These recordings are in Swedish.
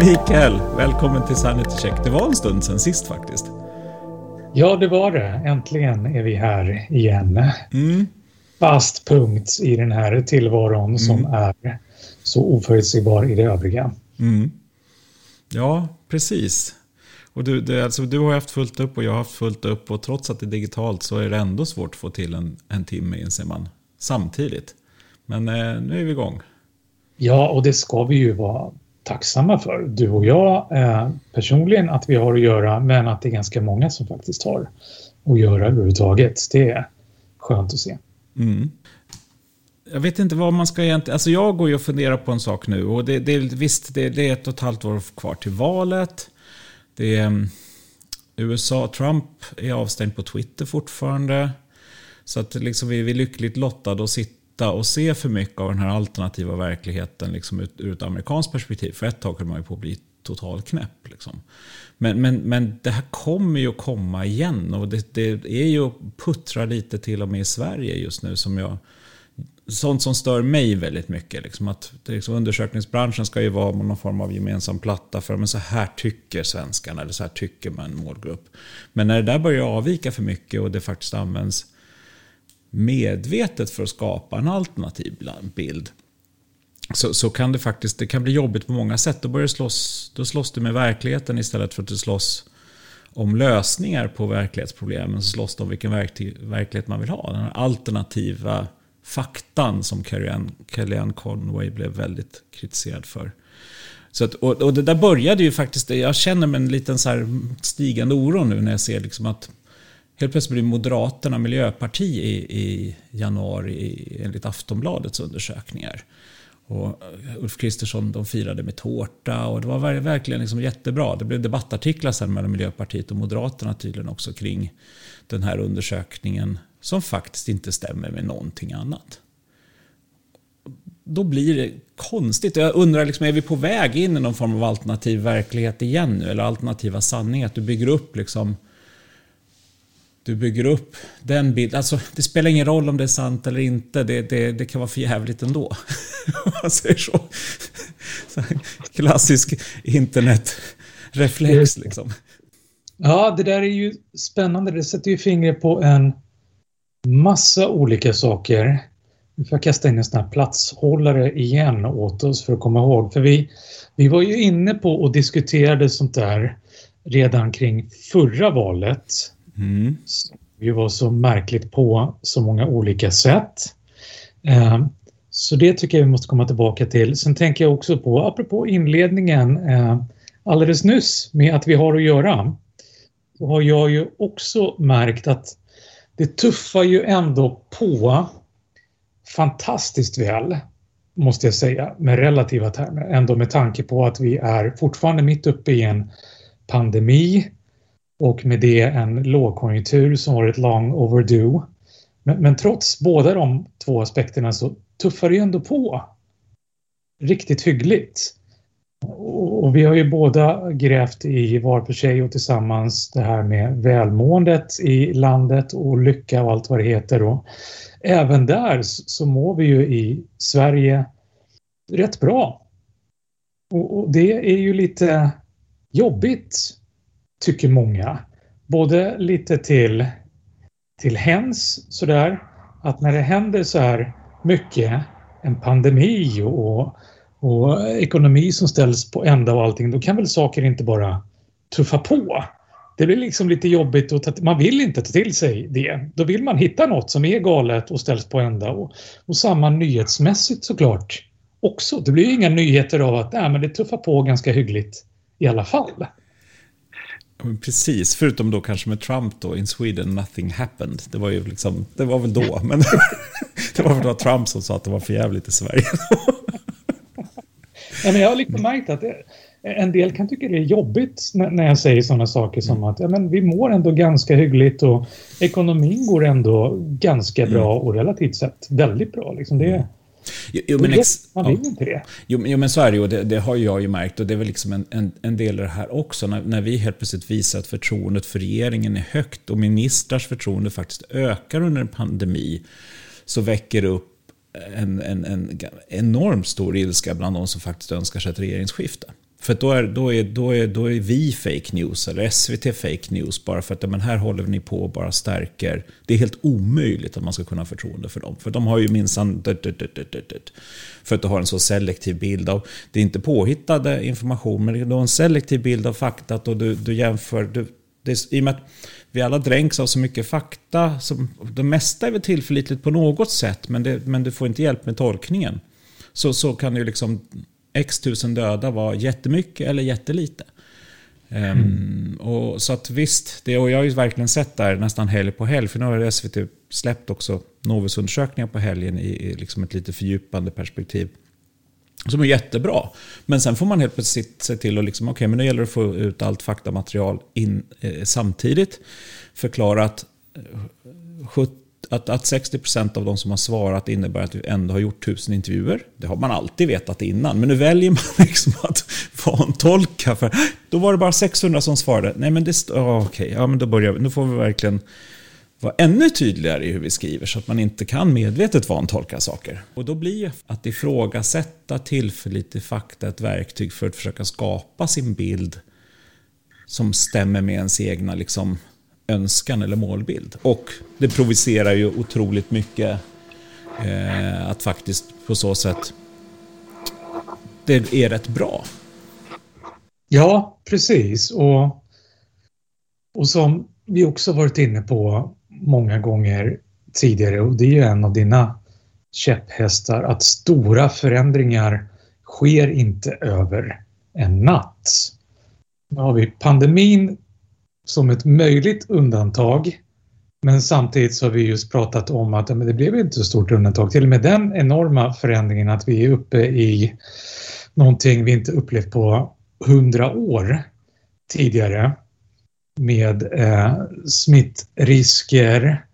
Mikael, välkommen till Sanity Check. Det var en stund sedan sist faktiskt. Ja, det var det. Äntligen är vi här igen. Mm. Fast punkt i den här tillvaron mm. som är så oförutsägbar i det övriga. Mm. Ja, precis. Och du, det, alltså, du har haft fullt upp och jag har haft fullt upp och trots att det är digitalt så är det ändå svårt att få till en, en timme inser man samtidigt. Men eh, nu är vi igång. Ja, och det ska vi ju vara tacksamma för, du och jag eh, personligen, att vi har att göra, men att det är ganska många som faktiskt har att göra överhuvudtaget. Det är skönt att se. Mm. Jag vet inte vad man ska egentligen... Alltså jag går ju och funderar på en sak nu. Och det, det, visst, det, det är ett och ett halvt år kvar till valet. Det är, mm, USA, Trump är avstängd på Twitter fortfarande. Så att liksom vi är lyckligt lottade att sitta sitta och se för mycket av den här alternativa verkligheten liksom ur, ur ett amerikanskt perspektiv. För ett tag kunde man ju på att bli total knäpp. Liksom. Men, men, men det här kommer ju att komma igen och det, det är ju att puttra lite till och med i Sverige just nu som jag sånt som stör mig väldigt mycket. Liksom att liksom undersökningsbranschen ska ju vara någon form av gemensam platta för men så här tycker svenskarna eller så här tycker man målgrupp. Men när det där börjar avvika för mycket och det faktiskt används medvetet för att skapa en alternativ bild så, så kan det faktiskt det kan bli jobbigt på många sätt. Då, börjar slåss, då slåss du med verkligheten istället för att du slåss om lösningar på verklighetsproblemen. Så slåss du om vilken verklighet man vill ha. Den här alternativa faktan som Kellyanne Conway blev väldigt kritiserad för. Så att, och, och, det där började ju faktiskt, jag känner med en liten så stigande oro nu när jag ser liksom att Helt plötsligt blir Moderaterna miljöparti i, i januari enligt Aftonbladets undersökningar. Och eh, Ulf Kristersson de firade med tårta och det var verkligen liksom jättebra. Det blev debattartiklar sen mellan Miljöpartiet och Moderaterna tydligen också kring den här undersökningen som faktiskt inte stämmer med någonting annat. Då blir det konstigt. Jag undrar, liksom, är vi på väg in i någon form av alternativ verklighet igen nu? Eller alternativa sanningar? Att du bygger upp liksom du bygger upp den bilden. Alltså, det spelar ingen roll om det är sant eller inte. Det, det, det kan vara för jävligt ändå. man säger så. så klassisk internetreflex liksom. Ja, det där är ju spännande. Det sätter ju fingret på en massa olika saker. Nu får jag kasta in en sån här platshållare igen åt oss för att komma ihåg. För vi, vi var ju inne på och diskuterade sånt där redan kring förra valet. Mm. ju var så märkligt på så många olika sätt. Eh, så det tycker jag vi måste komma tillbaka till. Sen tänker jag också på, apropå inledningen eh, alldeles nyss med att vi har att göra, så har jag ju också märkt att det tuffar ju ändå på fantastiskt väl, måste jag säga, med relativa termer. Ändå med tanke på att vi är fortfarande mitt uppe i en pandemi och med det en lågkonjunktur som varit long overdue. Men, men, trots båda de två aspekterna så tuffar det ju ändå på riktigt hyggligt. Och, och vi har ju båda grävt i var för sig och tillsammans det här med välmåendet i landet och lycka och allt vad det heter. Och även där så mår vi ju i Sverige rätt bra. Och, och det är ju lite jobbigt tycker många. Både lite till, till hens sådär, att när det händer så här mycket, en pandemi och, och ekonomi som ställs på ända och allting, då kan väl saker inte bara tuffa på. Det blir liksom lite jobbigt och man vill inte ta till sig det. Då vill man hitta något som är galet och ställs på ända. Och, och samma nyhetsmässigt såklart också. Det blir inga nyheter av att äh, men det tuffar på ganska hyggligt i alla fall. Precis, förutom då kanske med Trump då, in Sweden nothing happened. Det var ju liksom, det var väl då, men det var väl då Trump som sa att det var för jävligt i Sverige. ja, men jag har liksom märkt att det, en del kan tycka det är jobbigt när, när jag säger sådana saker som att ja, men vi mår ändå ganska hyggligt och ekonomin går ändå ganska bra och relativt sett väldigt bra. Liksom det, Jo, jo, men ex, man vill inte det. Jo, jo, men så är det ju. Det, det, har jag ju märkt. Och det är väl liksom en, en, en del av det här också. När, när vi helt plötsligt visar att förtroendet för regeringen är högt och ministrars förtroende faktiskt ökar under en pandemi. Så väcker det upp en, en, en enormt stor ilska bland de som faktiskt önskar sig ett regeringsskifte. För då är, då, är, då, är, då är vi fake news, eller SVT fake news, bara för att men här håller ni på och bara stärker. Det är helt omöjligt att man ska kunna ha förtroende för dem. För de har ju minsann... För att du har en så selektiv bild av... Det är inte påhittade information, men du har en selektiv bild av faktat och du, du jämför... Du, det, I och med att vi alla dränks av så mycket fakta. Som, det mesta är väl tillförlitligt på något sätt, men, det, men du får inte hjälp med tolkningen. Så, så kan ju liksom x tusen döda vara jättemycket eller jättelite. Ehm, mm. Um, och, så att visst, det, och jag har ju verkligen sett där nästan helg på helg, för nu har SVT släppt också Novusundersökningar på helgen i, i liksom ett lite fördjupande perspektiv. Som är jättebra. Men sen får man helt plötsligt se till att liksom, okay, men nu gäller det att få ut allt faktamaterial in, eh, samtidigt. Förklara att, eh, att, att 60% av de som har svarat innebär att vi ändå har gjort tusen intervjuer. Det har man alltid vetat innan. Men nu väljer man liksom att vantolka. För då var det bara 600 som svarade. Nej men det... Oh, Okej, okay, ja, men då börjar vi. Nu får vi verkligen vara ännu tydligare i hur vi skriver så att man inte kan medvetet vantolka saker. Och då blir ju att ifrågasätta tillförlitlig fakta ett verktyg för att försöka skapa sin bild som stämmer med ens egna liksom, önskan eller målbild. Och det provocerar ju otroligt mycket eh, att faktiskt på så sätt det är rätt bra. Ja, precis. Och, och som vi också varit inne på många gånger tidigare och det är ju en av dina käpphästar att stora förändringar sker inte över en natt. Nu har vi pandemin som ett möjligt undantag men samtidigt så har vi just pratat om att men det blev inte så stort undantag. Till och med den enorma förändringen att vi är uppe i någonting vi inte upplevt på hundra år tidigare med eh, smittrisker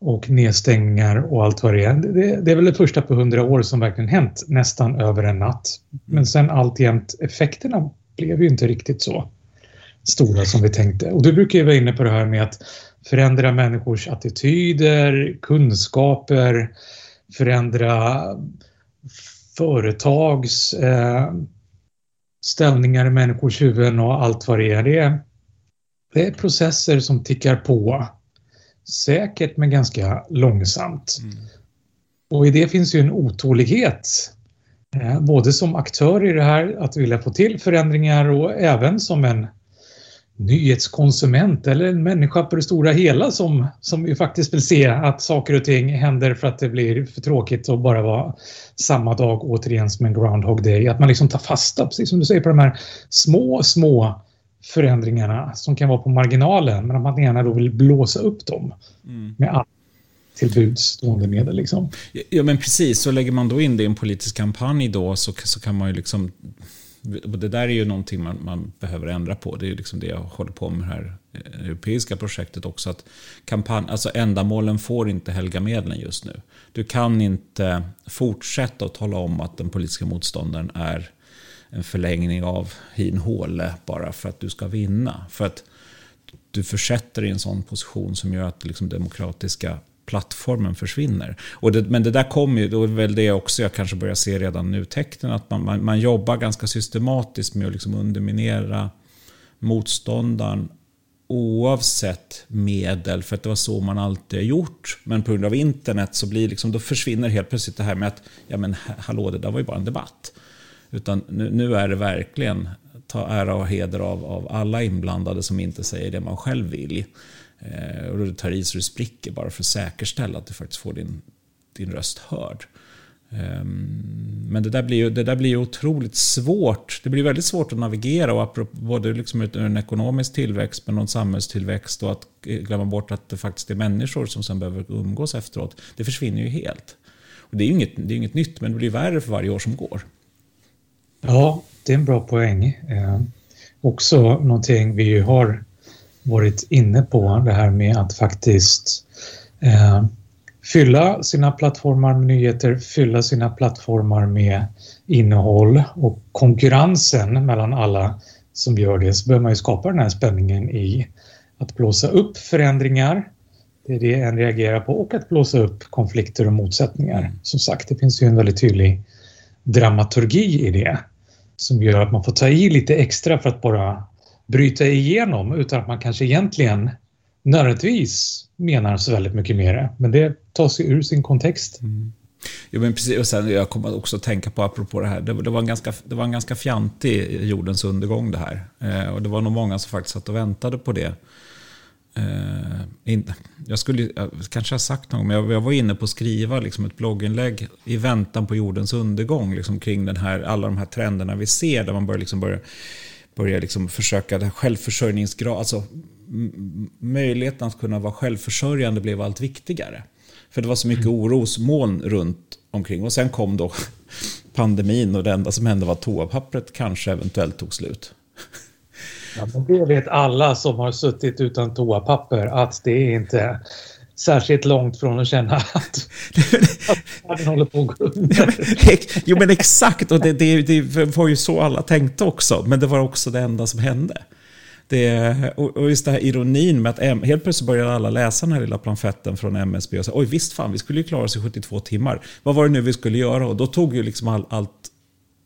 och nedstängningar och allt vad det är. Det, det är väl det första på hundra år som verkligen hänt nästan över en natt. Men sen alltjämt effekterna blev ju inte riktigt så stora som vi tänkte. Och du brukar ju vara inne på det här med att förändra människors attityder, kunskaper, förändra företags eh, ställningar i människors huvuden och allt vad det är. Det är det är processer som tickar på. Säkert men ganska långsamt. Mm. Och i det finns ju en otålighet. Eh, både som aktör i det här, att vilja få till förändringar och även som en nyhetskonsument eller en människa på det stora hela som, som ju faktiskt vill se att saker och ting händer för att det blir för tråkigt att bara vara samma dag återigen som en Groundhog Day. Att man liksom tar fasta, precis som du säger, på de här små, små förändringarna som kan vara på marginalen men att man gärna då vill blåsa upp dem mm. med allt till buds stående medel. Liksom. Ja men precis, så lägger man då in det i en politisk kampanj då så, så kan man ju liksom det där är ju någonting man, man behöver ändra på. Det är ju liksom det jag håller på med det här eh, europeiska projektet också. Att kampanj, alltså ändamålen får inte helga medlen just nu. Du kan inte fortsätta att tala om att den politiska motståndaren är en förlängning av hin håle bara för att du ska vinna. För att du försätter dig i en sån position som gör att liksom demokratiska plattformen försvinner. Och det, men det där kommer ju, då är väl det också jag kanske börjar se redan nu tecknen, att man, man, man jobbar ganska systematiskt med att liksom underminera motståndaren oavsett medel, för att det var så man alltid har gjort. Men på grund av internet så blir liksom, då försvinner helt plötsligt det här med att, ja men hallå, det där var ju bara en debatt. Utan nu, nu, är det verkligen ta ära och heder av, av alla inblandade som inte säger det man själv vill. Eh, och du tar i så du spricker bara för att säkerställa att du faktiskt får din, din röst hörd. Ehm, men det där, blir ju, det där blir ju otroligt svårt. Det blir väldigt svårt att navigera och apropå, både liksom ur en ekonomisk tillväxt men en samhällstillväxt och att glömma bort att det faktiskt är människor som sen behöver umgås efteråt. Det försvinner ju helt. Och det är ju inget, det är inget nytt men det blir värre för varje år som går. Ja, det är en bra poäng. Eh, också någonting vi har varit inne på, det här med att faktiskt eh, fylla sina plattformar med nyheter, fylla sina plattformar med innehåll och konkurrensen mellan alla som gör det så behöver man ju skapa den här spänningen i att blåsa upp förändringar, det är det en reagerar på, och att blåsa upp konflikter och motsättningar. Som sagt, det finns ju en väldigt tydlig dramaturgi i det som gör att man får ta i lite extra för att bara bryta igenom utan att man kanske egentligen nödvändigtvis menar så väldigt mycket mer. Men det tas ju ur sin kontext. Mm. Jo, men precis. Och sen, jag kommer också att tänka på, apropå det här, det, det, var, en ganska, det var en ganska fjantig jordens undergång det här. Eh, och det var nog många som faktiskt satt och väntade på det. Eh, in, jag skulle jag kanske ha sagt något, men jag, jag, var inne på att skriva liksom ett blogginlägg i väntan på jordens undergång liksom kring den här, alla de här trenderna vi ser där man börjar, liksom börjar börja liksom försöka självförsörjningsgrad, alltså möjligheten att kunna vara självförsörjande blev allt viktigare. För det var så mycket mm. orosmoln runt omkring. Och sen kom då pandemin och det enda som hände var att toapappret kanske eventuellt tog slut. Ja, men det vet alla som har suttit utan toapapper att det är inte särskilt långt från att känna att världen håller på att gå under. Jo men exakt, och det, det, det var ju så alla tänkte också. Men det var också det enda som hände. Det, och just den här ironin med att helt plötsligt började alla läsa den här lilla pamfletten från MSB och säga oj visst fan, vi skulle ju klara oss i 72 timmar. Vad var det nu vi skulle göra? Och då tog ju liksom all, allt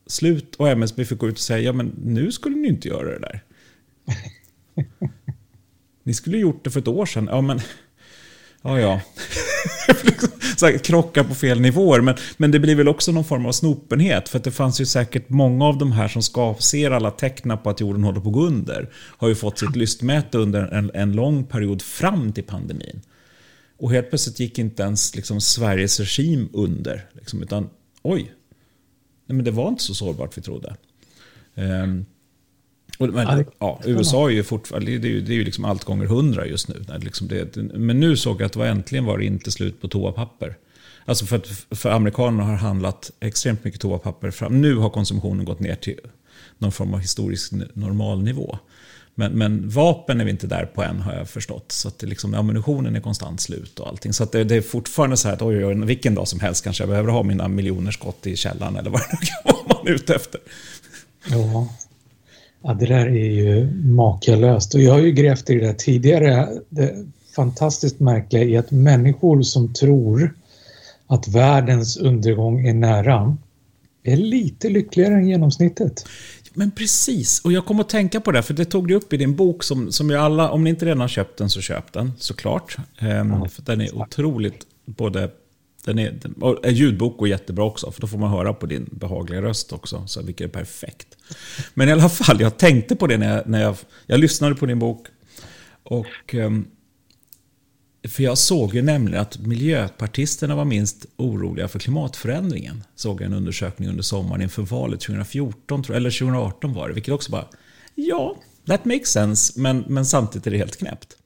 slut och MSB fick gå ut och säga ja men nu skulle ni inte göra det där. ni skulle gjort det för ett år sedan. Ja men Ja, ja. så här, krockar på fel nivåer. Men, men det blir väl också någon form av snopenhet. För att det fanns ju säkert många av de här som ska, ser alla teckna på att jorden håller på att gå under. Har ju fått sitt lystmäte under en, en lång period fram till pandemin. Och helt plötsligt gick inte ens liksom, Sveriges regim under. Liksom, utan oj, nej, men det var inte så sårbart vi trodde. Um, men, ja, USA är ju fortfarande, det är ju, det är ju liksom allt gånger hundra just nu. Liksom det, men nu såg jag att det var äntligen var det inte slut på toapapper. Alltså för, att, för amerikanerna har handlat extremt mycket toapapper fram. Nu har konsumtionen gått ner till någon form av historisk normalnivå. Men, men vapen är vi inte där på än har jag förstått. Så att det liksom, ammunitionen är konstant slut och allting. Så att det, det, är fortfarande så här att oj, oj, vilken dag som helst kanske jag behöver ha mina miljoner skott i källaren eller vad det kan vara man är ute efter. Ja, Ja, det där är ju makalöst och jag har ju grävt i det där tidigare. Det fantastiskt märkliga är att människor som tror att världens undergång är nära är lite lyckligare än genomsnittet. Men precis, och jag kom att tänka på det, för det tog du upp i din bok som, som ju alla, om ni inte redan har köpt den så köp den såklart. Ehm, ja, för den är otroligt både den är, en ljudbok går jättebra också, för då får man höra på din behagliga röst också, så vilket är perfekt. Men i alla fall, jag tänkte på det när jag, när jag, jag lyssnade på din bok. Och, ehm, för jag såg ju nämligen att miljöpartisterna var minst oroliga för klimatförändringen. Såg jag en undersökning under sommaren inför valet 2014, eller 2018 var det, vilket också bara, ja, that makes sense, men, men samtidigt är det helt knäppt.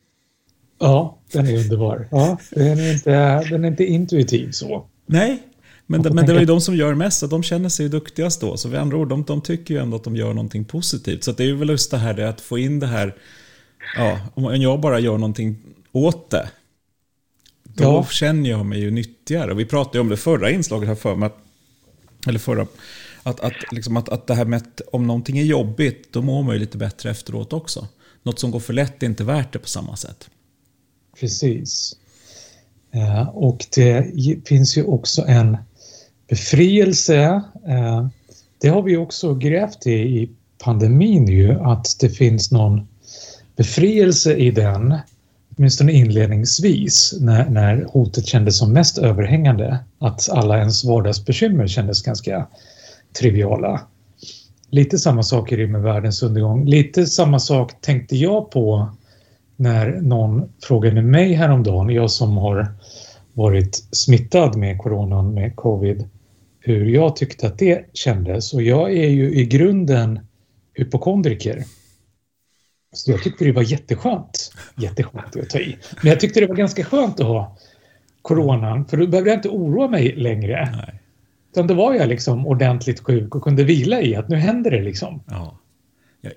Ja, den är underbar. Ja, den, är inte, den är inte intuitiv så. Nej, men, men det var ju de som gör mest, de känner sig duktigast då. Så med andra ord, de, de tycker ju ändå att de gör någonting positivt. Så det är ju väl just det här det att få in det här, ja, om jag bara gör någonting åt det, då ja. känner jag mig ju nyttigare. Och vi pratade ju om det förra inslaget här för mig, eller förra, att, att, liksom att, att det här med att om någonting är jobbigt, då mår man ju lite bättre efteråt också. Något som går för lätt är inte värt det på samma sätt. Precis. Eh, och det finns ju också en befrielse. Eh, det har vi också grävt i i pandemin ju, att det finns någon befrielse i den, åtminstone inledningsvis, när, när hotet kändes som mest överhängande. Att alla ens vardagsbekymmer kändes ganska triviala. Lite samma sak är det med världens undergång. Lite samma sak tänkte jag på när någon frågade mig häromdagen, jag som har varit smittad med coronan, med covid, hur jag tyckte att det kändes. Och jag är ju i grunden hypokondriker. Så jag tyckte det var jätteskönt. Jätteskönt att ta i. Men jag tyckte det var ganska skönt att ha coronan, för då behövde jag inte oroa mig längre. Nej. Utan då var jag liksom ordentligt sjuk och kunde vila i att nu händer det liksom. Ja.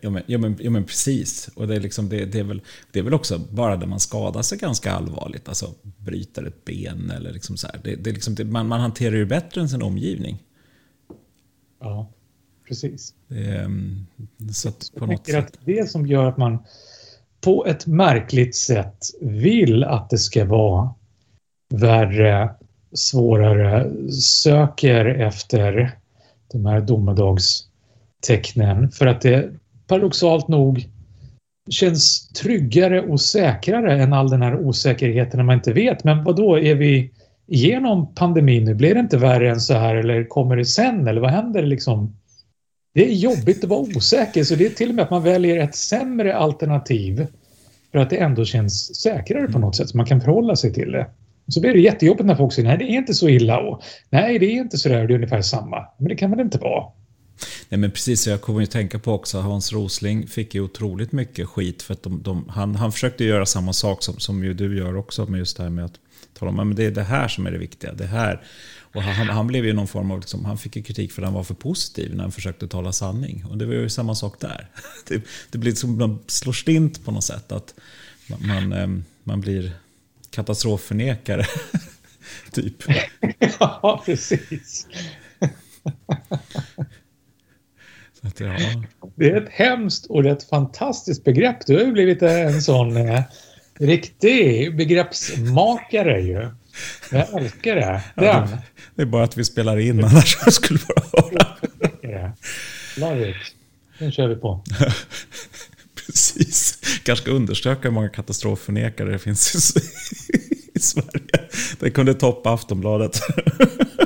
Ja, men, ja, men, ja, men precis. Och det är, liksom, det, det, är väl, det är väl också bara där man skadar sig ganska allvarligt. Alltså bryter ett ben eller liksom så här. Det, det är liksom, det, man, man hanterar ju bättre än sin omgivning. Ja, precis. Det, mm, så att på något sätt. att det som gör att man på ett märkligt sätt vill att det ska vara värre, svårare, söker efter de här domedags tecknen för att det paradoxalt nog känns tryggare och säkrare än all den här osäkerheten när man inte vet. Men vad då är vi igenom pandemin nu? Blir det inte värre än så här eller kommer det sen eller vad händer liksom? Det är jobbigt att vara osäker så det är till och med att man väljer ett sämre alternativ för att det ändå känns säkrare på något sätt så man kan förhålla sig till det. Så blir det jättejobbigt när folk säger nej det är inte så illa och nej det är inte så där, det är ungefär samma. Men det kan väl inte vara? Nej men precis, jag kommer ju tänka på också Hans Rosling fick ju otroligt mycket skit för att de, de, han, han försökte göra samma sak som, som ju du gör också med just det här med att tala om att det är det här som är det viktiga. Det här. Och han, han blev ju någon form av, liksom, han fick ju kritik för att han var för positiv när han försökte tala sanning. Och det var ju samma sak där. Det, det blir som man slår stint på något sätt. Att man, man, eh, man blir katastrofförnekare. typ. Ja, precis. Att, ja. Det är ett hemskt och ett fantastiskt begrepp. Du har ju blivit en sån eh, riktig begreppsmakare ju. Jag älskar det. Ja, det är bara att vi spelar in, annars skulle bara höra. Love it. Den kör vi på. Precis. Kanske ska undersöka hur många katastrofförnekare det finns i, i Sverige. Det kunde toppa Aftonbladet.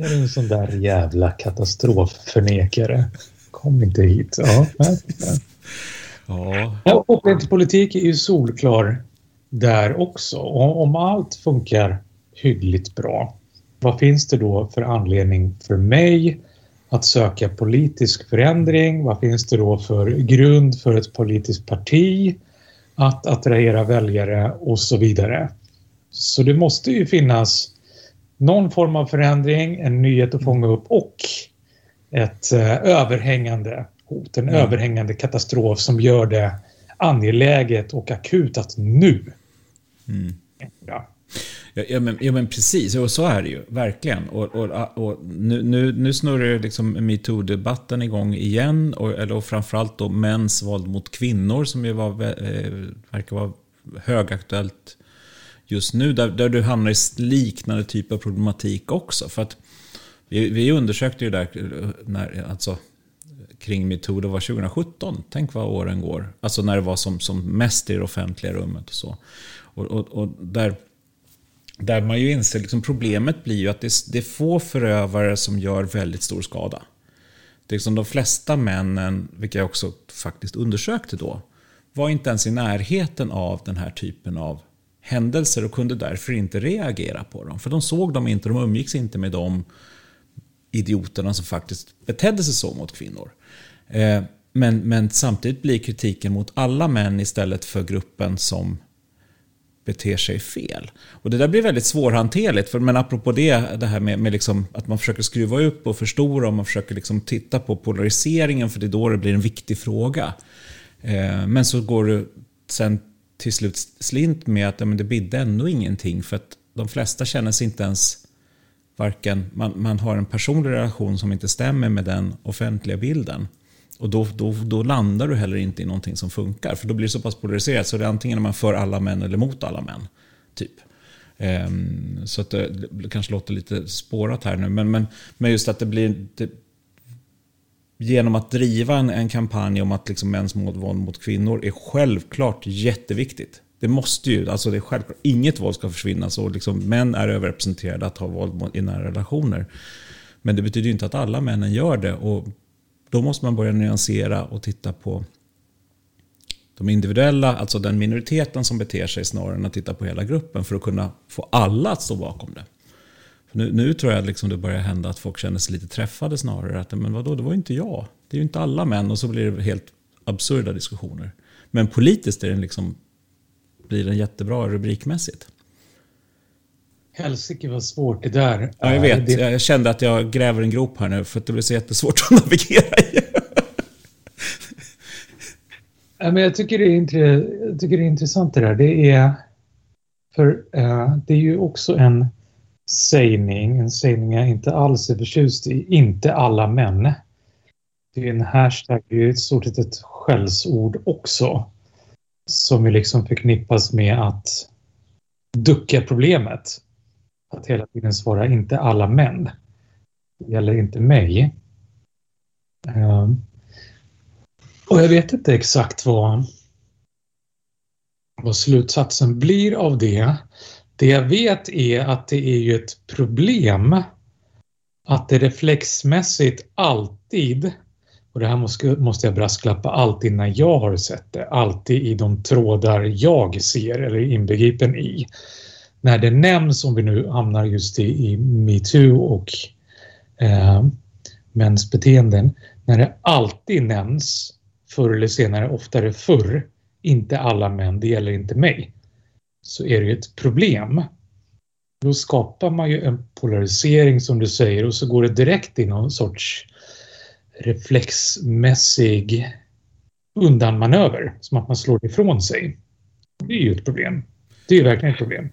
Är en sån där jävla katastrofförnekare. Kom inte hit. Ja, ja. ja kopplingen till politik är ju solklar där också. Och om allt funkar hyggligt bra, vad finns det då för anledning för mig att söka politisk förändring? Vad finns det då för grund för ett politiskt parti att attrahera väljare och så vidare? Så det måste ju finnas någon form av förändring, en nyhet att fånga upp och ett eh, överhängande hot, en mm. överhängande katastrof som gör det angeläget och akut att nu. Mm. Ja. Ja, men, ja men precis, och så är det ju verkligen. Och, och, och nu, nu, nu snurrar liksom metoo-debatten igång igen. Och, eller, och framförallt då mäns våld mot kvinnor som ju var, eh, verkar vara högaktuellt just nu. Där, där du hamnar i liknande typ av problematik också. För att vi, vi undersökte ju där eh, när, alltså, kring metoo, det var 2017. Tänk vad åren går. Alltså när det var som, som mest i det offentliga rummet och så. Och, och, och där, där man ju inser, liksom, problemet blir ju att det, det är få förövare som gör väldigt stor skada. Det är liksom de flesta männen, vilka jag också faktiskt undersökte då, var inte ens i närheten av den här typen av händelser och kunde därför inte reagera på dem. För de såg dem inte, de umgicks inte med de idioterna som faktiskt betedde sig så mot kvinnor. Eh, men, men samtidigt blir kritiken mot alla män istället för gruppen som beter sig fel. Och det där blir väldigt svårhanterligt. För, men apropå det, det här med, med liksom att man försöker skruva upp och förstora och man försöker liksom titta på polariseringen för det är då det blir en viktig fråga. Eh, men så går du sen till slut slint med att ja, men det bidde ändå ingenting för att de flesta känner sig inte ens varken, man, man har en personlig relation som inte stämmer med den offentliga bilden. Och då, då, då landar du heller inte i någonting som funkar. För då blir det så pass polariserat så det är antingen är man för alla män eller mot alla män. Typ. Um, så att det, det, kanske låter lite spårat här nu. Men, men, men just att det blir... Det, genom att driva en, en kampanj om att liksom mäns våld mot kvinnor är självklart jätteviktigt. Det måste ju, alltså det är självklart, inget våld ska försvinna. Så liksom män är överrepresenterade att ha våld i nära relationer. Men det betyder inte att alla männen gör det. Och då måste man börja nyansera och titta på de individuella, alltså den minoriteten som beter sig snarare än att titta på hela gruppen för att kunna få alla att stå bakom det. Nu, nu, tror jag liksom det börjar hända att folk känner sig lite träffade snarare. Att, men vadå, det var ju inte jag. Det är ju inte alla män. Och så blir det helt absurda diskussioner. Men politiskt är den liksom, blir den jättebra rubrikmässigt. Helsike vad svårt det där Ja, jag vet. Det... Jag kände att jag gräver en grop här nu för att det blir så jättesvårt att navigera i. ja, men jag, tycker det är jag tycker det är intressant det där. Det är, för uh, det är ju också en sägning, en sägning jag inte alls är förtjust i, inte alla män. Det är en hashtag, det är i stort sett ett skällsord också. Som ju liksom förknippas med att ducka problemet. Att hela tiden svara inte alla män. Det gäller inte mig. Ehm. Och jag vet inte exakt vad, vad slutsatsen blir av det. Det jag vet är att det är ju ett problem att det reflexmässigt alltid, och det här måste, måste jag brasklappa, alltid när jag har sett det, alltid i de trådar jag ser eller är inbegripen i. När det nämns, om vi nu hamnar just i, i metoo och eh, mäns beteenden, när det alltid nämns förr eller senare, oftare förr, inte alla män, det gäller inte mig, så är det ju ett problem. Då skapar man ju en polarisering som du säger och så går det direkt i någon sorts reflexmässig undanmanöver, som att man slår ifrån sig. Det är ju ett problem. Det är ju verkligen ett problem.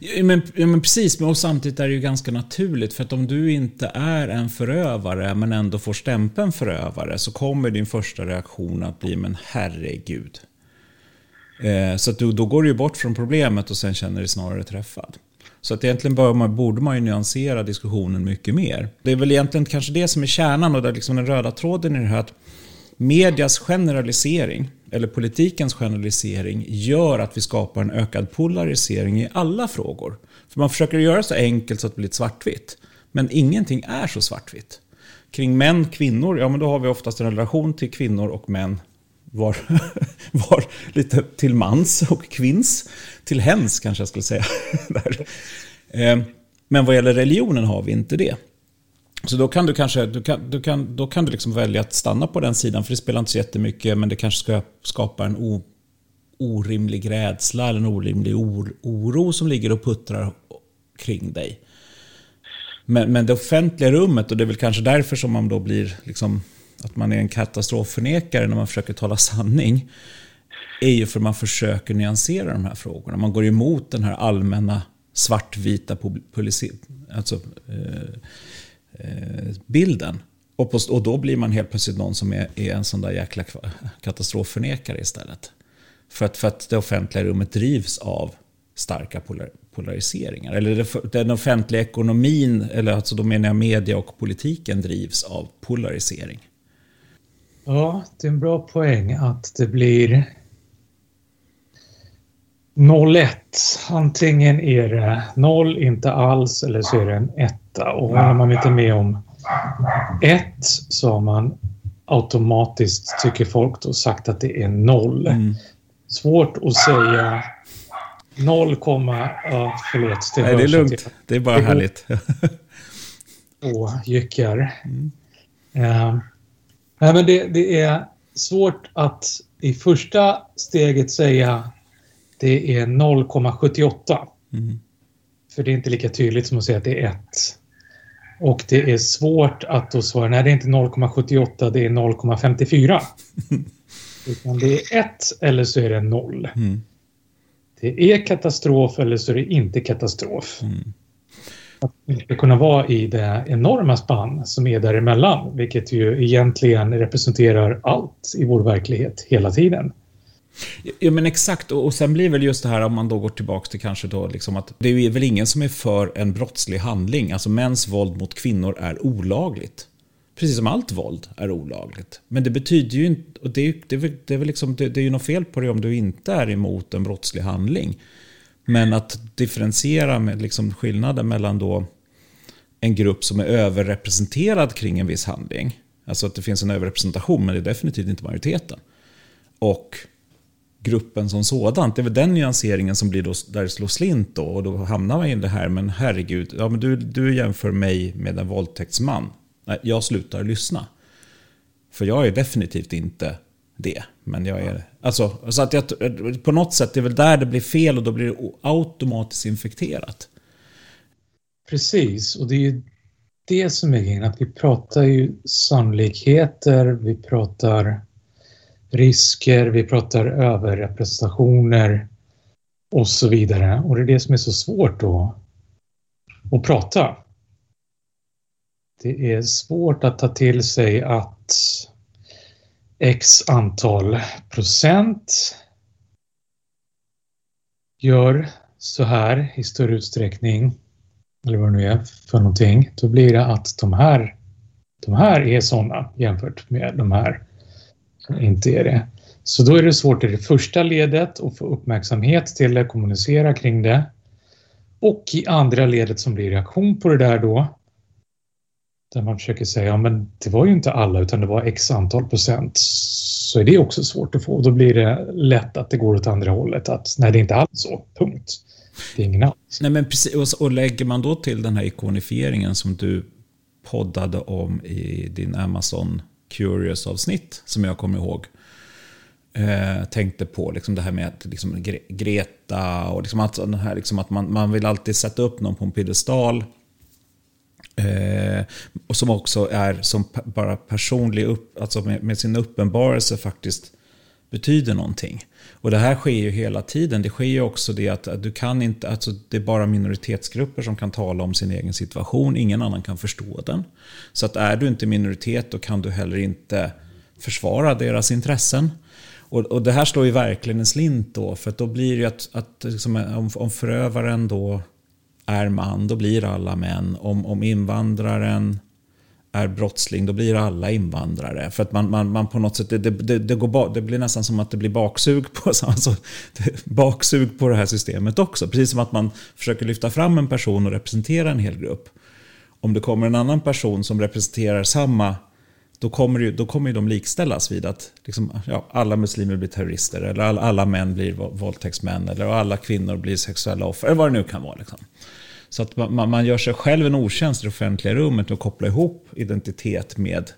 Ja, men, ja, men precis, och samtidigt är det ju ganska naturligt för att om du inte är en förövare men ändå får stämpeln förövare så kommer din första reaktion att bli men herregud. Eh, så att då går du ju bort från problemet och sen känner dig snarare träffad. Så att egentligen bör man, borde man ju nyansera diskussionen mycket mer. Det är väl egentligen kanske det som är kärnan och där liksom den röda tråden i det här att medias generalisering, eller politikens generalisering, gör att vi skapar en ökad polarisering i alla frågor. För man försöker göra det så enkelt så att det blir svartvitt. Men ingenting är så svartvitt. Kring män, kvinnor, ja men då har vi oftast en relation till kvinnor och män var, var lite till mans och kvinns. Till hens kanske jag skulle säga. Ehm, men vad gäller religionen har vi inte det. Så då kan du kanske du kan, du kan, då kan du liksom välja att stanna på den sidan, för det spelar inte så jättemycket, men det kanske ska skapa en o, orimlig rädsla eller en orimlig or, oro som ligger och puttrar kring dig. Men, men det offentliga rummet, och det är väl kanske därför som man då blir liksom att man är en katastrofförnekare när man försöker tala sanning är ju för att man försöker nyansera de här frågorna. Man går emot den här allmänna svartvita alltså, eh, eh, bilden. Och, på, och, då blir man helt plötsligt någon som är, är en sån där jäkla katastrofförnekare istället. För att, för att det offentliga rummet drivs av starka polar, polariseringar. Eller det, den offentliga ekonomin, eller alltså då menar jag media och politiken, drivs av polarisering. Ja, det är en bra poäng att det blir 0-1. Antingen är det 0, inte alls, eller så är det en etta. Och håller man inte med om 1 så har man automatiskt, tycker folk, då, sagt att det är 0. Mm. Svårt att säga 0, ja, förlåt. Det, Nej, det är lugnt. Det är bara det härligt. Två jyckar. Mm. Uh, Nej, men det, det är svårt att i första steget säga det är 0,78. Mm. För det är inte lika tydligt som att säga att det är 1. Och det är svårt att då svara, nej det är inte 0,78, det är 0,54. Utan det är 1 eller så är det 0. Mm. Det är katastrof eller så är det inte katastrof. Mm att vi inte kunna vara i det enorma spann som är däremellan, vilket ju egentligen representerar allt i vår verklighet hela tiden. Ja men exakt, och sen blir väl just det här om man då går tillbaka till kanske då liksom att det är väl ingen som är för en brottslig handling. Alltså mäns våld mot kvinnor är olagligt. Precis som allt våld är olagligt. Men det betyder ju inte, och det är, det är, det är väl liksom, det, det är ju något fel på det om du inte är emot en brottslig handling. Men att differentiera med liksom skillnaden mellan då en grupp som är överrepresenterad kring en viss handling. Alltså att det finns en överrepresentation, men det är definitivt inte majoriteten. Och gruppen som sådant. Det är väl den nyanseringen som blir då, där det slår slint då. Och då hamnar man i det här, men herregud, ja, men du, du jämför mig med en våldtäktsman. Nej, jag slutar lyssna. För jag är definitivt inte det. Men jag är... Alltså, så att jag, på något sätt, det är väl där det blir fel och då blir det automatiskt infekterat. Precis, och det är ju det som är grejen, att vi pratar ju sannolikheter, vi pratar risker, vi pratar överrepresentationer och så vidare. Och det är det som är så svårt då att prata. Det är svårt att ta till sig att x antal procent gör så här i större utsträckning, eller vad det nu är för någonting, då blir det att de här de här är sådana jämfört med de här som inte är det. Så då är det svårt i det första ledet att få uppmärksamhet till det, kommunicera kring det. Och i andra ledet som blir reaktion på det där då, där man försöker säga ja men det var ju inte alla utan det var x antal procent, så är det också svårt att få. Då blir det lätt att det går åt andra hållet, att nej det är inte alls så, punkt. Det är ingen alls. Nej, men precis, och lägger man då till den här ikonifieringen som du poddade om i din Amazon Curious-avsnitt, som jag kommer ihåg, eh, tänkte på liksom det här med att, liksom, Greta och liksom att, här, liksom att man, man vill alltid sätta upp någon på en piedestal. Eh, och som också är som bara personlig, upp, alltså med, med sin uppenbarelse faktiskt betyder någonting. Och det här sker ju hela tiden. Det sker ju också det att, att du kan inte, alltså det är bara minoritetsgrupper som kan tala om sin egen situation. Ingen annan kan förstå den. Så att är du inte minoritet då kan du heller inte försvara deras intressen. Och, och det här slår ju verkligen en slint då, för då blir det ju att, att liksom, om, om förövaren då är man, då blir alla män. Om, om invandraren är brottsling, då blir alla invandrare. För att man, man, man på något sätt, det, det, det, går det blir nästan som att det blir baksug på, alltså, baksug på det här systemet också. Precis som att man försöker lyfta fram en person och representera en hel grupp. Om det kommer en annan person som representerar samma då kommer, ju, då kommer ju de likställas vid att liksom, ja, alla muslimer blir terrorister, eller alla, alla män blir våldtäktsmän, eller alla kvinnor blir sexuella offer, eller vad det nu kan vara. Liksom. Så att man, man gör sig själv en otjänst i det offentliga rummet och kopplar ihop identitet med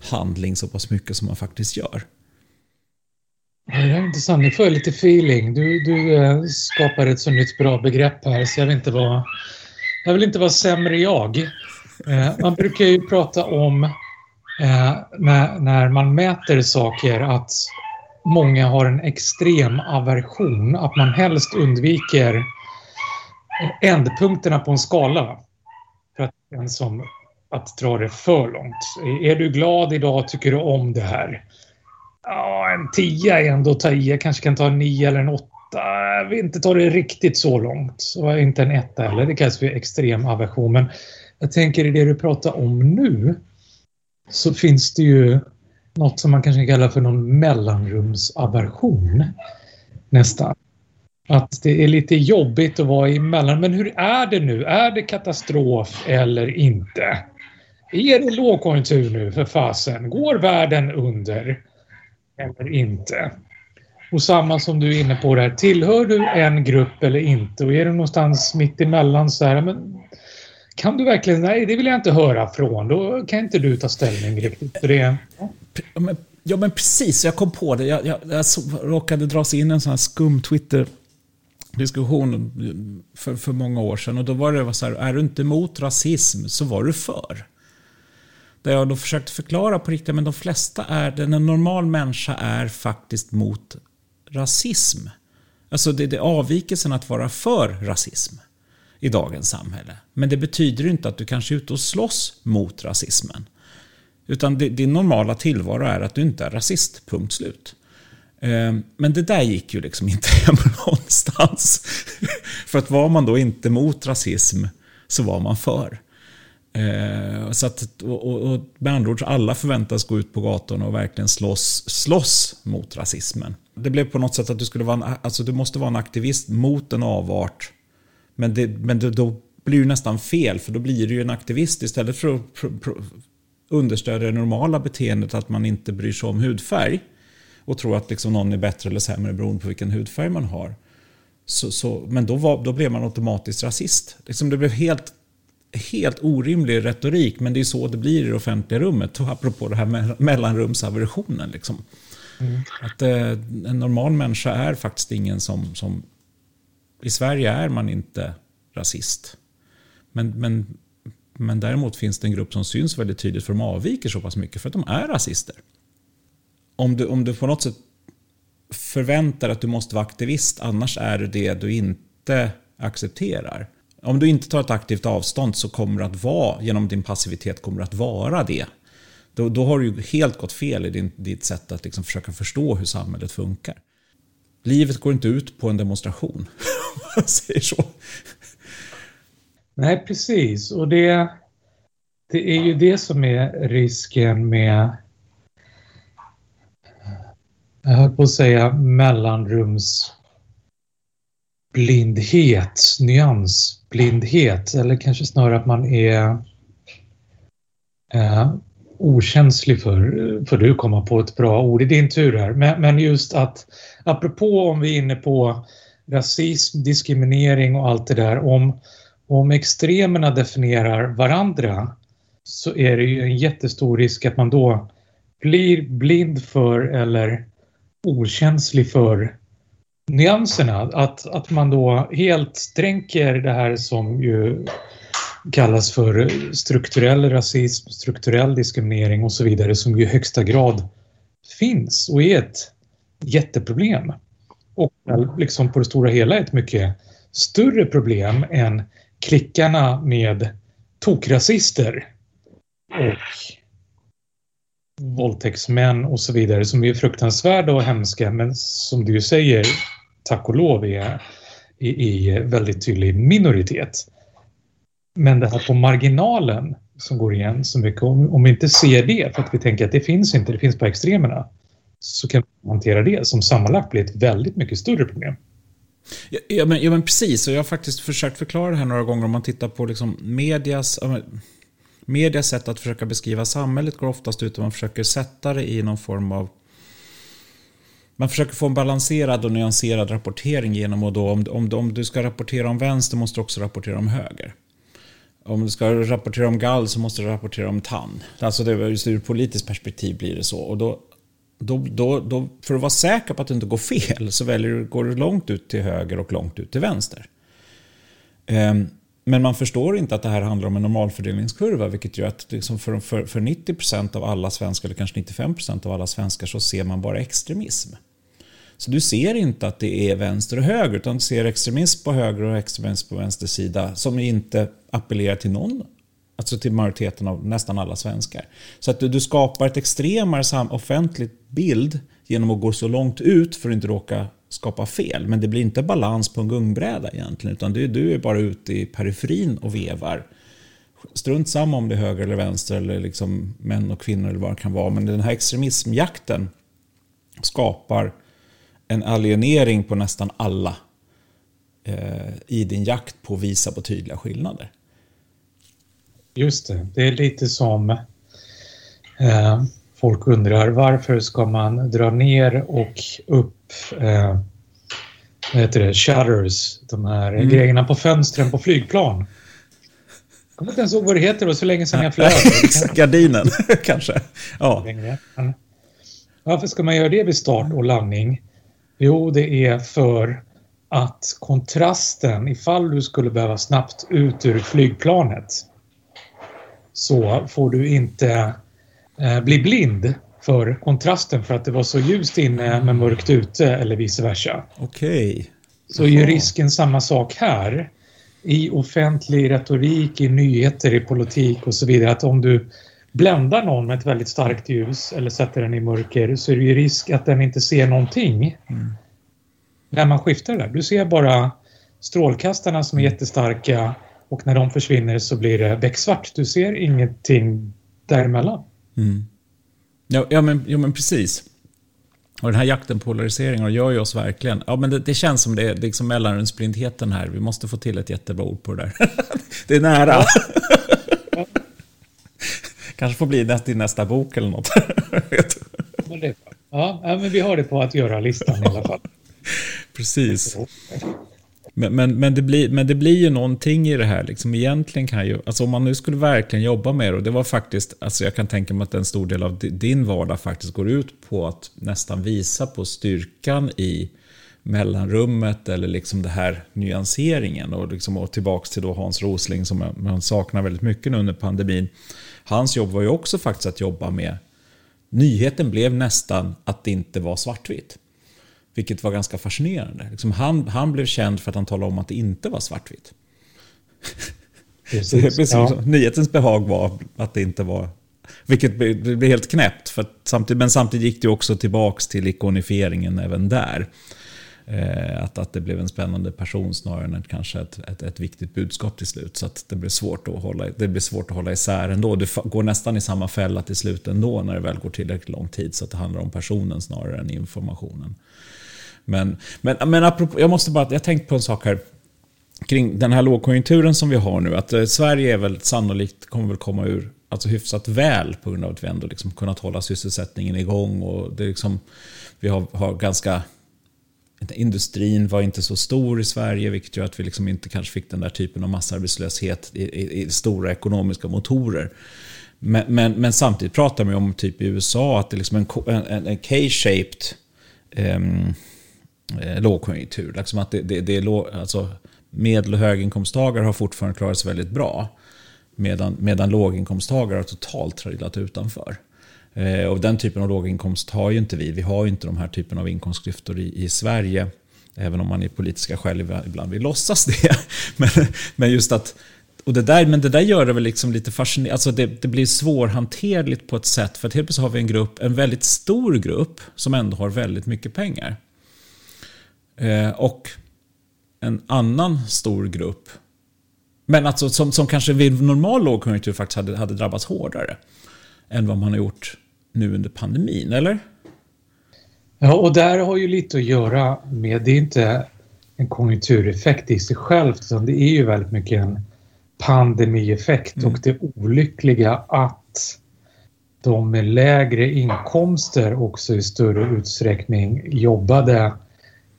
handling så pass mycket som man faktiskt gör. Det är intressant. Nu får jag lite feeling. Du, du eh, skapar ett så nytt bra begrepp här så jag vill inte vara, jag vill inte vara sämre jag. Eh, man brukar ju prata om eh, när, när man mäter saker att många har en extrem aversion, att man helst undviker ändpunkterna på en skala. För att, en som, att dra det för långt. Är du glad idag? Tycker du om det här? Ja, en tia är ändå att ta i. Jag kanske kan ta en nio eller en åtta. Jag vill inte ta det riktigt så långt. Och inte en etta heller. Det kallas för extrem aversion. Men jag tänker i det du pratar om nu så finns det ju något som man kanske kallar för någon mellanrumsaversion. Nästan. Att det är lite jobbigt att vara emellan. Men hur är det nu? Är det katastrof eller inte? Är det lågkonjunktur nu för fasen? Går världen under? Eller inte? Och samma som du är inne på där, tillhör du en grupp eller inte? Och är du någonstans mitt emellan så här, men kan du verkligen, nej det vill jag inte höra från, då kan inte du ta ställning riktigt för det. Ja men, ja, men precis, jag kom på det. Jag, jag, jag råkade dras in en sån här skum Twitter diskussion för, för många år sedan och då var det så här, är du inte emot rasism så var du för. Där jag då försökte förklara på riktigt, men de flesta är, en normal människa är faktiskt mot rasism. Alltså det, det är avvikelsen att vara för rasism i dagens samhälle. Men det betyder inte att du kanske är ute och slåss mot rasismen. Utan din normala tillvaro är att du inte är rasist, punkt slut. Ehm, men det där gick ju liksom inte hem någonstans. För att var man då inte mot rasism så var man för. Ehm, så att, och, och med andra ord, alla förväntas gå ut på gatorna och verkligen slåss, slåss mot rasismen. Det blev på något sätt att du, skulle vara en, alltså du måste vara en aktivist mot en avart. Men, det, men det, då blir det nästan fel, för då blir du ju en aktivist istället för att understödja det normala beteendet att man inte bryr sig om hudfärg och tror att liksom någon är bättre eller sämre beroende på vilken hudfärg man har. Så, så, men då, var, då blev man automatiskt rasist. Liksom det blev helt, helt orimlig retorik, men det är så det blir i det offentliga rummet. Apropå det här med mellanrumsaversionen. Liksom. Mm. Att, eh, en normal människa är faktiskt ingen som, som... I Sverige är man inte rasist. Men, men, men däremot finns det en grupp som syns väldigt tydligt för de avviker så pass mycket för att de är rasister om du, om du på något sätt förväntar att du måste vara aktivist, annars är det det du inte accepterar. Om du inte tar ett aktivt avstånd så kommer du att vara, genom din passivitet kommer du att vara det. Då, då har du helt gått fel i din, ditt sätt att liksom försöka förstå hur samhället funkar. Livet går inte ut på en demonstration, man säger så. Nej, precis. Och det, Det är ju det som är risken med jag höll på att säga mellanrumsblindhet, nyansblindhet eller kanske snarare att man är eh, okänslig för, för du komma på ett bra ord i din tur här, men, men just att apropå om vi är inne på rasism, diskriminering och allt det där, om, om extremerna definierar varandra så är det ju en jättestor risk att man då blir blind för eller okänslig för nyanserna. Att, att man då helt dränker det här som ju kallas för strukturell rasism, strukturell diskriminering och så vidare som ju i högsta grad finns och är ett jätteproblem. Och liksom på det stora hela ett mycket större problem än klickarna med tokrasister och våldtäktsmän och så vidare som är fruktansvärda och hemska men som du säger, tack och lov, är i, väldigt tydlig minoritet. Men det här på marginalen som går igen så mycket, om, om vi inte ser det för att vi tänker att det finns inte, det finns på extremerna, så kan vi hantera det som sammanlagt blir ett väldigt mycket större problem. Ja, ja, men, ja, men precis, och jag har faktiskt försökt förklara det här några gånger om man tittar på liksom medias... Medias sätt att försöka beskriva samhället går oftast ut om man försöker sätta det i någon form av man försöker få en balanserad och nyanserad rapportering genom att då, om, om, om du ska rapportera om vänster måste du också rapportera om höger. Om du ska rapportera om gall så måste du rapportera om tann. Alltså det, just ur politiskt perspektiv blir det så. Och då, då, då, då, för att vara säker på att det inte går fel så väljer du, går du långt ut till höger och långt ut till vänster. Um, men man förstår inte att det här handlar om en normalfördelningskurva, vilket gör att liksom för, för, för 90% av alla svenskar, eller kanske 95% av alla svenskar, så ser man bara extremism. Så du ser inte att det är vänster och höger, utan du ser extremism på höger och extremism på vänster sida som inte appellerar till någon, alltså till majoriteten av nästan alla svenskar. Så att du, du skapar ett extremare offentligt bild genom att gå så långt ut för att inte råka skapa fel. Men det blir inte balans på en gungbräda egentligen, utan du, du är bara ute i periferin och vevar. Strunt samma om det är höger eller vänster eller liksom män och kvinnor eller vad det kan vara. Men den här extremismjakten skapar en alienering på nästan alla eh, i din jakt på att visa på tydliga skillnader. Just det, det är lite som eh, folk undrar varför ska man dra ner och upp eh, vad heter det, shutters, de här mm. grejerna på fönstren på flygplan. Jag kommer inte ens ihåg vad det heter, var så länge sedan jag flög. Gardinen, kanske. Ja. Varför ska man göra det vid start och landning? Jo, det är för att kontrasten, ifall du skulle behöva snabbt ut ur flygplanet, så får du inte eh, bli blind för kontrasten för att det var så ljust inne men mörkt ute eller vice versa. Okej. Okay. Så är risken samma sak här. I offentlig retorik, i nyheter, i politik och så vidare att om du bländar någon med ett väldigt starkt ljus eller sätter den i mörker så är det ju risk att den inte ser någonting. Mm. När man skiftar där. Du ser bara strålkastarna som är mm. jättestarka och när de försvinner så blir det becksvart. Du ser ingenting däremellan. Mm. Ja, ja, men, ja men precis. Och den här jakten på polariseringar gör ju oss verkligen... Ja, men det, det känns som det är liksom mellanrumsblindheten här. Vi måste få till ett jättebra ord på det där. det är nära. Kanske får bli nästa, nästa bok eller något. ja, men vi har det på att göra-listan i alla fall. Precis. Men, men, men, det blir, men det blir ju någonting i det här. Liksom, egentligen kan ju, alltså om man nu skulle verkligen jobba med det, och det var faktiskt, alltså jag kan tänka mig att en stor del av din vardag faktiskt går ut på att nästan visa på styrkan i mellanrummet eller liksom det här nyanseringen. Och, liksom, och tillbaks till då Hans Rosling som man saknar väldigt mycket nu under pandemin. Hans jobb var ju också faktiskt att jobba med Nyheten blev nästan att det inte var svartvitt. Vilket var ganska fascinerande. Liksom han, han blev känd för att han talade om att det inte var svartvitt. Precis, ja. Nyhetens behag var att det inte var... Vilket blev helt knäppt. För samtidigt, men samtidigt gick det också tillbaks till ikonifieringen även där. Eh, att, att det blev en spännande person snarare än kanske ett, ett, ett viktigt budskap till slut. Så att det blir svårt att hålla, det blir svårt att hålla isär ändå. Du går nästan i samma fälla till slut ändå när det väl går tillräckligt lång tid. Så att det handlar om personen snarare än informationen. Men, men, men apropå, jag måste bara, jag tänkte på en sak här. Kring den här lågkonjunkturen som vi har nu. Att eh, Sverige är väl sannolikt kommer väl komma ur alltså hyfsat väl på grund av att vi ändå liksom kunnat hålla sysselsättningen igång. Och det liksom, vi har, har ganska Industrin var inte så stor i Sverige, vilket gör att vi liksom inte kanske fick den där typen av massarbetslöshet i, i, i stora ekonomiska motorer. Men, men, men, samtidigt pratar man ju om typ i USA att det är liksom en, en, en K-shaped um, Eh, lågkonjunktur. Liksom att det, det, det är låg, alltså medel och höginkomsttagare har fortfarande klarat sig väldigt bra. Medan, medan låginkomsttagare har totalt trillat utanför. Eh, och den typen av låginkomst har ju inte vi. Vi har ju inte de här typen av inkomstklyftor i, i Sverige. Även om man i politiska skäl ibland vill låtsas det. Men, men just att och det där, men det där gör det väl liksom lite fascinerande. Alltså det, det, blir svårhanterligt på ett sätt. För att helt plötsligt har vi en grupp, en väldigt stor grupp, som ändå har väldigt mycket pengar. Eh, och en annan stor grupp, men alltså som, som kanske vid normal lågkonjunktur faktiskt hade, hade drabbats hårdare. Än vad man har gjort nu under pandemin, eller? Ja, och där har ju lite att göra med, det är inte en konjunktureffekt i sig självt utan det är ju väldigt mycket en pandemieffekt mm. och det olyckliga att de med lägre inkomster också i större utsträckning jobbade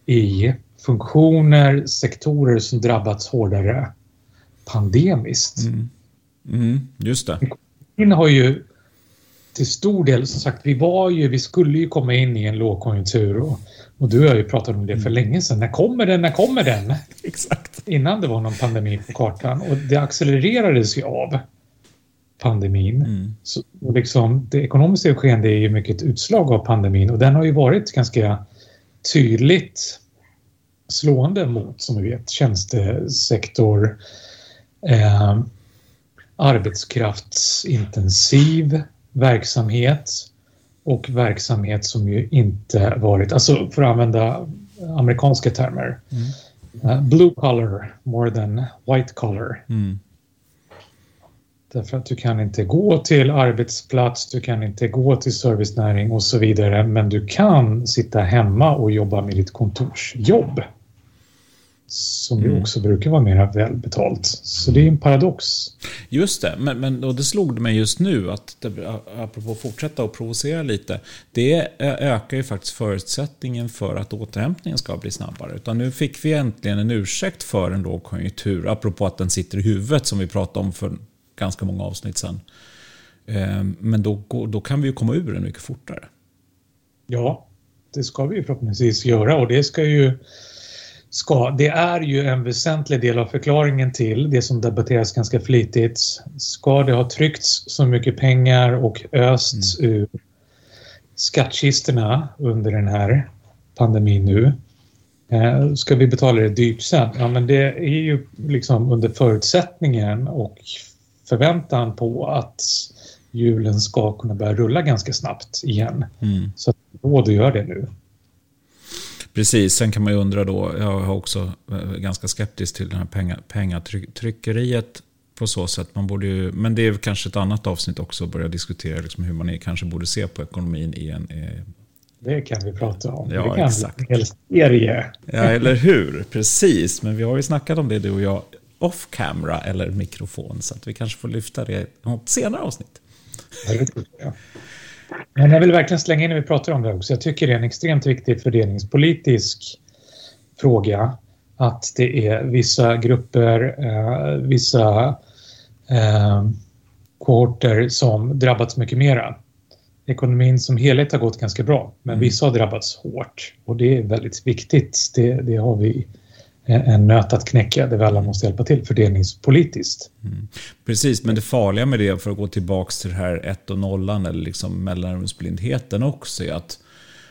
i funktioner, sektorer som drabbats hårdare pandemiskt. Mm. Mm, just det. Den har ju till stor del, som sagt, vi var ju, vi skulle ju komma in i en lågkonjunktur och, och du har ju pratat om det för mm. länge sedan. När kommer den? När kommer den? Exakt. Innan det var någon pandemi på kartan och det accelererades ju av pandemin. Mm. Så, liksom, det ekonomiska skeendet är ju mycket ett utslag av pandemin och den har ju varit ganska tydligt slående mot, som vi vet, tjänstesektor, eh, arbetskraftsintensiv verksamhet och verksamhet som ju inte varit, alltså för att använda amerikanska termer, mm. uh, blue collar more than white collar. Mm. Därför att du kan inte gå till arbetsplats, du kan inte gå till servicenäring och så vidare, men du kan sitta hemma och jobba med ditt kontorsjobb som mm. ju också brukar vara mer välbetalt. Så det är en paradox. Just det, men, men och det slog mig just nu att, det, apropå att fortsätta och provocera lite, det ökar ju faktiskt förutsättningen för att återhämtningen ska bli snabbare. Utan nu fick vi äntligen en ursäkt för en lågkonjunktur, apropå att den sitter i huvudet som vi pratade om för ganska många avsnitt sedan. Ehm, men då, då kan vi ju komma ur den mycket fortare. Ja, det ska vi ju förhoppningsvis göra och det ska ju ska, det är ju en väsentlig del av förklaringen till det som debatteras ganska flitigt. Ska det ha tryckts så mycket pengar och östs mm. ur skattkistorna under den här pandemin nu? Eh, ska vi betala det dyrt sen? Ja, men det är ju liksom under förutsättningen och förväntan på att hjulen ska kunna börja rulla ganska snabbt igen. Mm. Så råd att göra det nu. Precis, sen kan man ju undra då, jag har också eh, ganska skeptisk till det här penga, pengatryckeriet på så sätt. Man borde ju, men det är kanske ett annat avsnitt också att börja diskutera liksom hur man kanske borde se på ekonomin i en... Eh, det kan vi prata om. Ja, det kan exakt. En hel serie. Ja, eller hur? Precis, men vi har ju snackat om det du och jag off camera eller mikrofon. Så att vi kanske får lyfta det i något senare avsnitt. Ja, men jag vill verkligen slänga in när vi pratar om det också. Jag tycker det är en extremt viktig fördelningspolitisk fråga att det är vissa grupper, eh, vissa eh, kohorter som drabbats mycket mera. Ekonomin som helhet har gått ganska bra, men mm. vissa har drabbats hårt och det är väldigt viktigt. Det, det har vi en nöt att knäcka där vi alla måste hjälpa till fördelningspolitiskt. Mm. Precis, men det farliga med det, för att gå tillbaka till det här ett och nollan eller liksom mellanrumsblindheten också, är att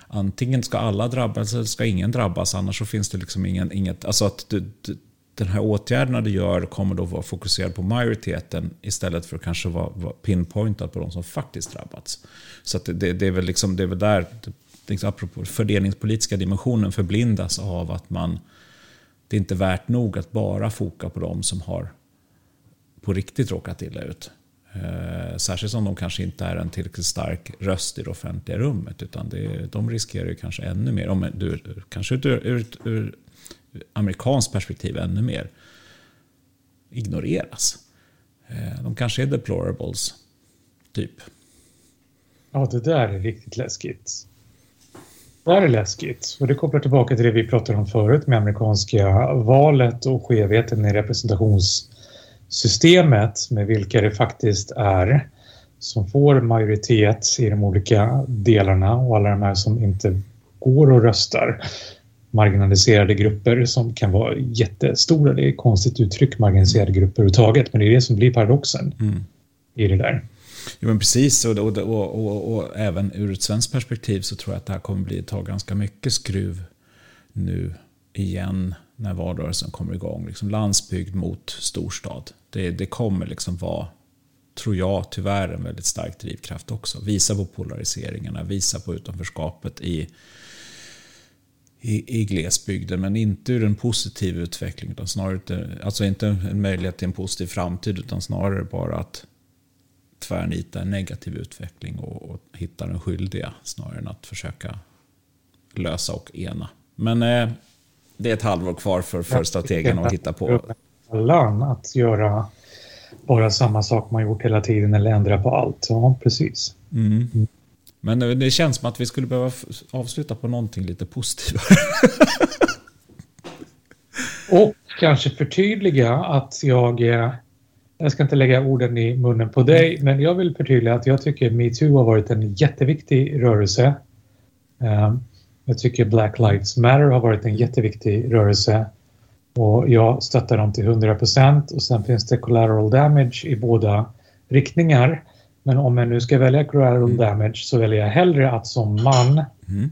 antingen ska alla drabbas eller ska ingen drabbas, annars så finns det liksom ingen, inget... Alltså att du, du, den här åtgärderna du gör kommer då vara fokuserad på majoriteten istället för att kanske vara, vara pinpointad på de som faktiskt drabbats. Så det, det, är väl liksom, det är väl där liksom, apropå fördelningspolitiska dimensionen förblindas av att man det är inte värt nog att bara foka på de som har på riktigt råkat illa ut. Eh, särskilt som de kanske inte är en tillräckligt stark röst i det offentliga rummet. Utan det, de riskerar ju kanske ännu mer, om du, kanske ur, ur, ur amerikanskt perspektiv ännu mer, ignoreras. Eh, de kanske är deplorables, typ. Ja, det där är riktigt läskigt. Det här är läskigt. Och det kopplar tillbaka till det vi pratade om förut med amerikanska valet och skevheten i representationssystemet med vilka det faktiskt är som får majoritet i de olika delarna och alla de här som inte går och röstar. Marginaliserade grupper som kan vara jättestora. Det är ett konstigt uttryck, marginaliserade grupper överhuvudtaget, men det är det som blir paradoxen mm. i det där. Jo men precis, och, och, och, och, även ur ett svenskt perspektiv så tror jag att det här kommer bli ta ganska mycket skruv nu igen när valrörelsen kommer igång. Liksom landsbygd mot storstad. Det, det kommer liksom vara, tror jag, tyvärr en väldigt stark drivkraft också. Visa på polariseringarna, visa på utanförskapet i, i, i glesbygden, men inte ur en positiv utveckling. Utan snarare, alltså inte en möjlighet till en positiv framtid, utan snarare bara att tvärnita en negativ utveckling och, och hitta den skyldiga snarare än att försöka lösa och ena. Men eh, det är ett halvår kvar för, för strategen att hitta på. Lön att göra bara samma sak man gjort hela tiden eller ändra på allt. Ja, precis. Mm. Mm. Men det känns som att vi skulle behöva avsluta på någonting lite positivare. och kanske förtydliga att jag jag ska inte lägga orden i munnen på dig, men jag vill förtydliga att jag tycker metoo har varit en jätteviktig rörelse. Ehm, jag tycker Black Lives Matter har varit en jätteviktig rörelse och jag stöttar dem till 100 procent och sen finns det collateral damage i båda riktningar. Men om jag nu ska välja collateral mm. damage så väljer jag hellre att som man mm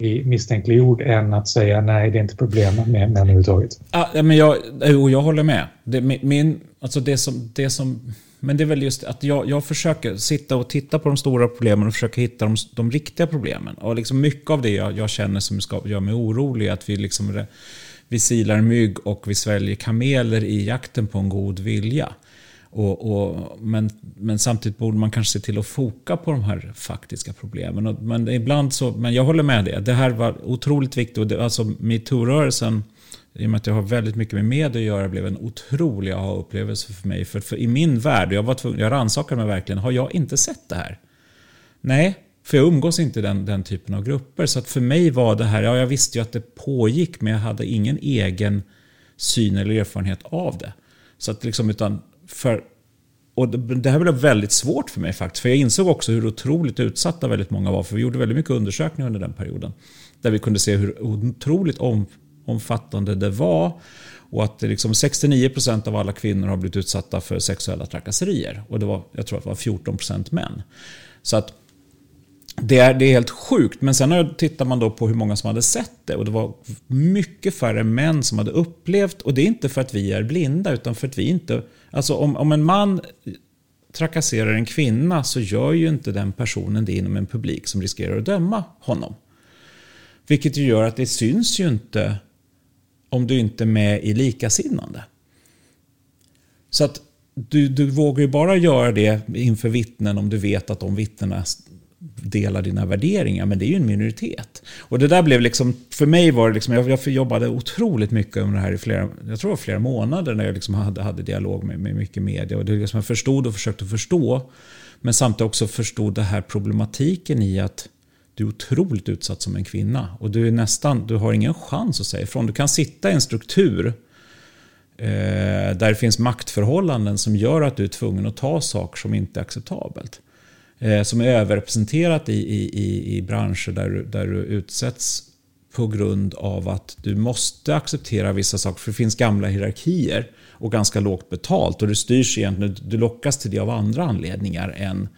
misstänkliggjord än att säga nej, det är inte problem med män överhuvudtaget. Ja, men jag, och jag håller med. Det, min, alltså det som, det som, men det är väl just att jag, jag försöker sitta och titta på de stora problemen och försöka hitta de, de riktiga problemen. Och liksom mycket av det jag, jag känner som ska, gör mig orolig är att vi, liksom, vi silar mygg och vi sväljer kameler i jakten på en god vilja. Och, och, men, men samtidigt borde man kanske se till att foka på de här faktiska problemen. Och, men ibland så, men jag håller med det. Det här var otroligt viktigt. Och det, alltså metoo-rörelsen, i och med att jag har väldigt mycket med media att göra, blev en otrolig aha-upplevelse för mig. För, för i min värld, jag, var tvungen, jag rannsakade mig verkligen, har jag inte sett det här? Nej, för jag umgås inte i den, den typen av grupper. Så att för mig var det här, ja jag visste ju att det pågick men jag hade ingen egen syn eller erfarenhet av det. Så att liksom, utan för, och det här blev väldigt svårt för mig faktiskt. För jag insåg också hur otroligt utsatta väldigt många var. För vi gjorde väldigt mycket undersökningar under den perioden. Där vi kunde se hur otroligt om, omfattande det var. Och att liksom 69% av alla kvinnor har blivit utsatta för sexuella trakasserier. Och det var, jag tror att det var 14% män. Så att det är, det är helt sjukt. Men sen tittar man då på hur många som hade sett det. Och det var mycket färre män som hade upplevt. Och det är inte för att vi är blinda, utan för att vi inte Alltså om, om en man trakasserar en kvinna så gör ju inte den personen det inom en publik som riskerar att döma honom. Vilket ju gör att det syns ju inte om du inte är med i likasinnande. Så att du, du vågar ju bara göra det inför vittnen om du vet att de vittnena delar dina värderingar, men det är ju en minoritet. Och det där blev liksom, för mig var det liksom, jag, jag jobbade otroligt mycket med det här i flera, jag tror det var flera månader när jag liksom hade, hade dialog med, med mycket media. Och det liksom jag förstod och försökte förstå, men samtidigt också förstod det här problematiken i att du är otroligt utsatt som en kvinna. Och du är nästan, du har ingen chans att säga ifrån. Du kan sitta i en struktur eh, där det finns maktförhållanden som gör att du är tvungen att ta saker som inte är acceptabelt. Eh, som är överrepresenterat i, i, i branscher där, där du utsätts på grund av att du måste acceptera vissa saker. För det finns gamla hierarkier och ganska lågt betalt. Och du styrs egentligen, du lockas till det av andra anledningar än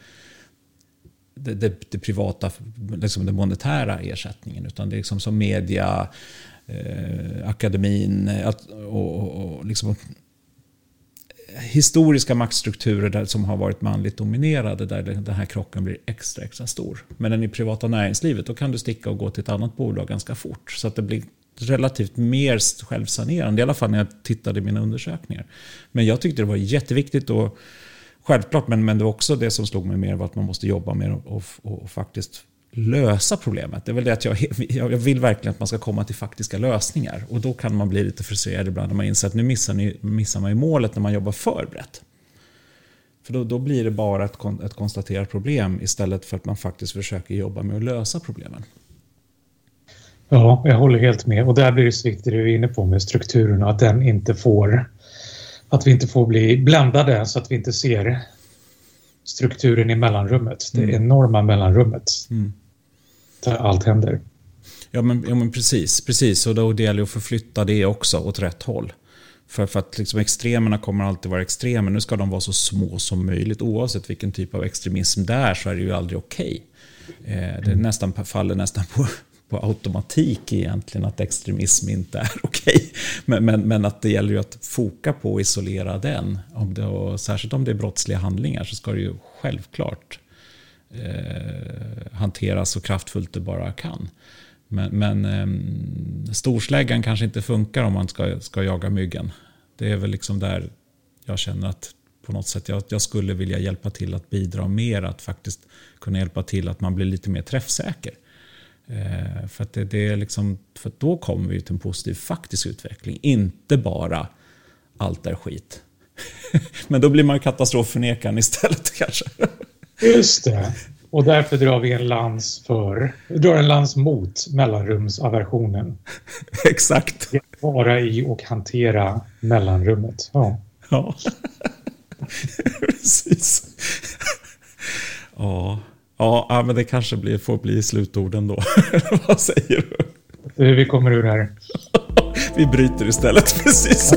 det, det, det privata, liksom den monetära ersättningen. Utan det är liksom som media, eh, akademin eh, och, och, och liksom historiska maktstrukturer där, som har varit manligt dominerade där den här krocken blir extra, extra stor. Men i privata näringslivet, då kan du sticka och gå till ett annat bolag ganska fort. Så att det blir relativt mer självsanerande, i alla fall när jag tittade i mina undersökningar. Men jag tyckte det var jätteviktigt och självklart, men, men det var också det som slog mig mer var att man måste jobba mer och, och, och faktiskt lösa problemet. Det är väl det att jag, jag vill verkligen att man ska komma till faktiska lösningar. Och då kan man bli lite frustrerad ibland när man inser att nu missar, ni, missar man ju målet när man jobbar för brett. För då, då blir det bara ett, ett konstaterat problem istället för att man faktiskt försöker jobba med att lösa problemen. Ja, jag håller helt med. Och där blir det så viktigt det du är inne på med strukturen att den inte får att vi inte får bli bländade så att vi inte ser strukturen i mellanrummet. Det mm. enorma mellanrummet. Mm. Där allt händer. Ja men, ja, men precis, precis. Och då det gäller att förflytta det också åt rätt håll. För, för att liksom extremerna kommer alltid vara extremer. Nu ska de vara så små som möjligt. Oavsett vilken typ av extremism det är så är det ju aldrig okej. Okay. Eh, det mm. nästan, faller nästan på, på automatik egentligen att extremism inte är okej. Okay. Men, men, men, att det gäller ju att foka på att isolera den. Om det, och särskilt om det är brottsliga handlingar så ska det ju självklart eh, hanteras så kraftfullt det bara kan. Men, men eh, storsläggan kanske inte funkar om man ska, ska jaga myggen. Det är väl liksom där jag känner att på något sätt jag, jag skulle vilja hjälpa till att bidra mer, att faktiskt kunna hjälpa till att man blir lite mer träffsäker. Eh, för, att det, det, är liksom, för då kommer vi till en positiv faktisk utveckling, inte bara allt är skit. Men då blir man katastrofförnekaren istället kanske. Just det. Och därför drar vi en lans för, drar en lans mot mellanrumsaversionen. Exakt. Vara i och hantera mellanrummet. Ja. Ja. Precis. Ja. Ja, men det kanske blir, får bli slutorden då. Vad säger du? Vi kommer ur här. Vi bryter istället, precis.